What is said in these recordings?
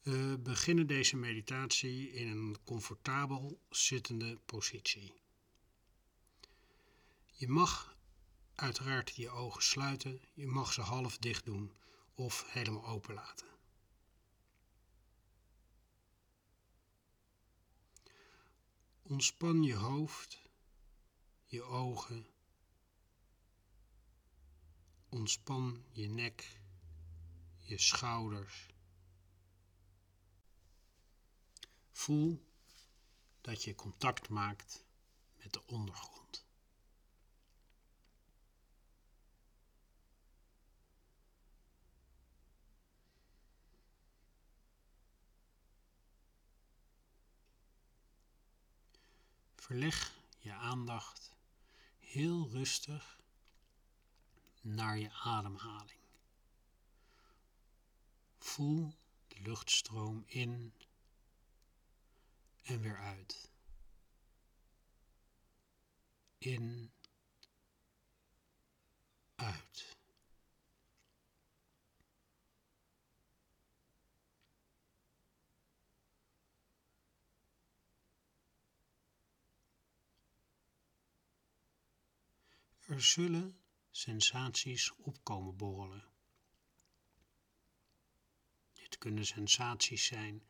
We beginnen deze meditatie in een comfortabel zittende positie. Je mag uiteraard je ogen sluiten, je mag ze half dicht doen of helemaal open laten. Ontspan je hoofd, je ogen. Ontspan je nek, je schouders. Voel dat je contact maakt met de ondergrond. Verleg je aandacht heel rustig naar je ademhaling. Voel de luchtstroom in en weer uit. In, uit. Er zullen sensaties opkomen borrelen. Dit kunnen sensaties zijn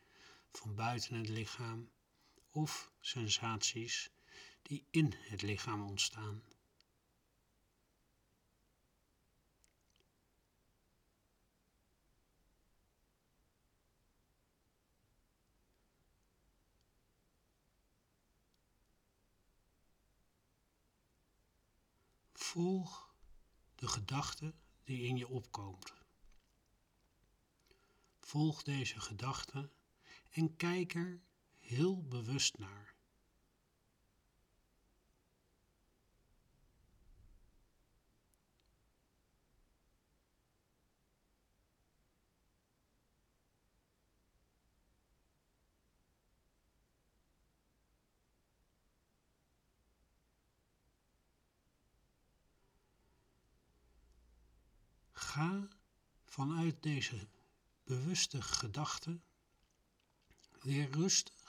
van buiten het lichaam of sensaties die in het lichaam ontstaan. Volg de gedachte die in je opkomt. Volg deze gedachte en kijk er heel bewust naar. Ga vanuit deze bewuste gedachte weer rustig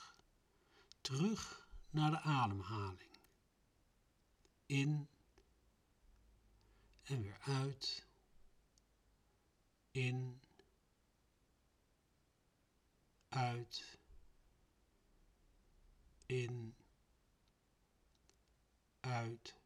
terug naar de ademhaling. In en weer uit. In, uit, in, uit.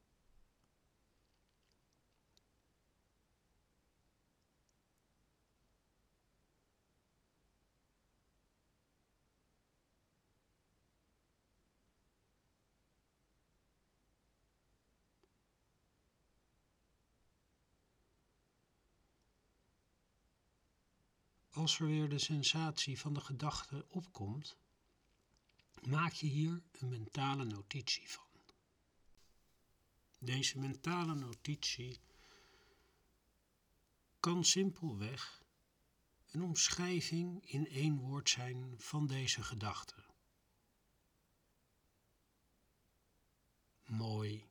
Als er weer de sensatie van de gedachte opkomt, maak je hier een mentale notitie van. Deze mentale notitie kan simpelweg een omschrijving in één woord zijn van deze gedachte. Mooi,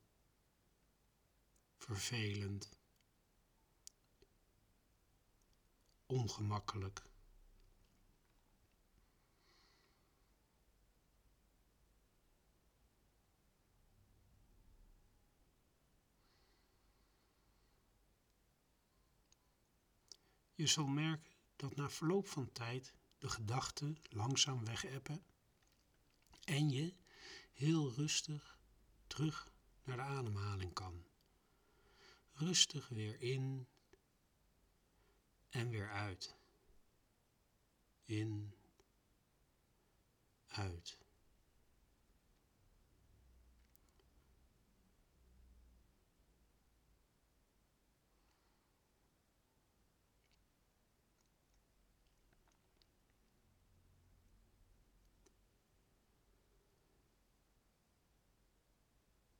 vervelend, ongemakkelijk. Je zal merken dat na verloop van tijd de gedachten langzaam wegeppen en je heel rustig terug naar de ademhaling kan. Rustig weer in en weer uit. In, uit.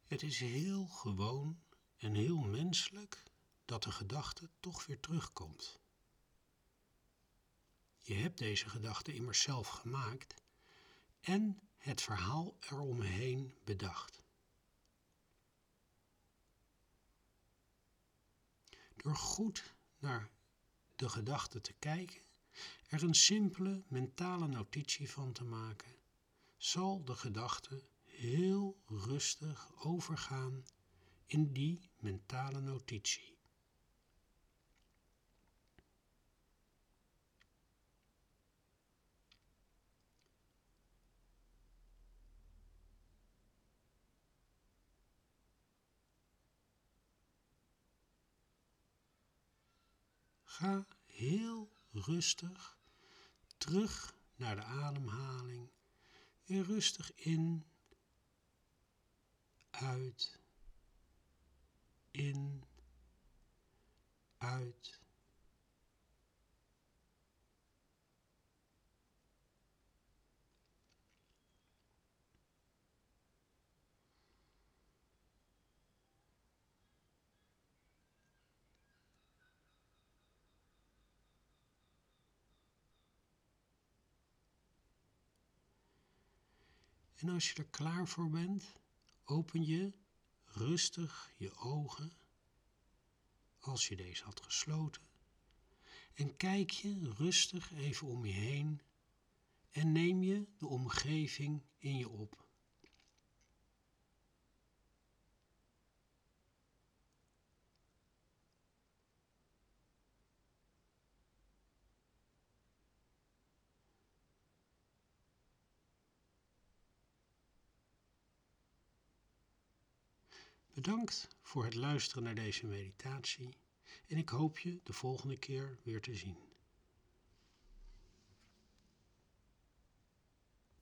Het is heel gewoon en heel menselijk dat de gedachte toch weer terugkomt. Je hebt deze gedachte immers zelf gemaakt en het verhaal eromheen bedacht. Door goed naar de gedachte te kijken, er een simpele mentale notitie van te maken, zal de gedachte heel rustig overgaan in die mentale notitie. Ga heel rustig terug naar de ademhaling. Weer rustig in, uit, in, uit. En als je er klaar voor bent, open je rustig je ogen, als je deze had gesloten, en kijk je rustig even om je heen en neem je de omgeving in je op. Bedankt voor het luisteren naar deze meditatie en ik hoop je de volgende keer weer te zien.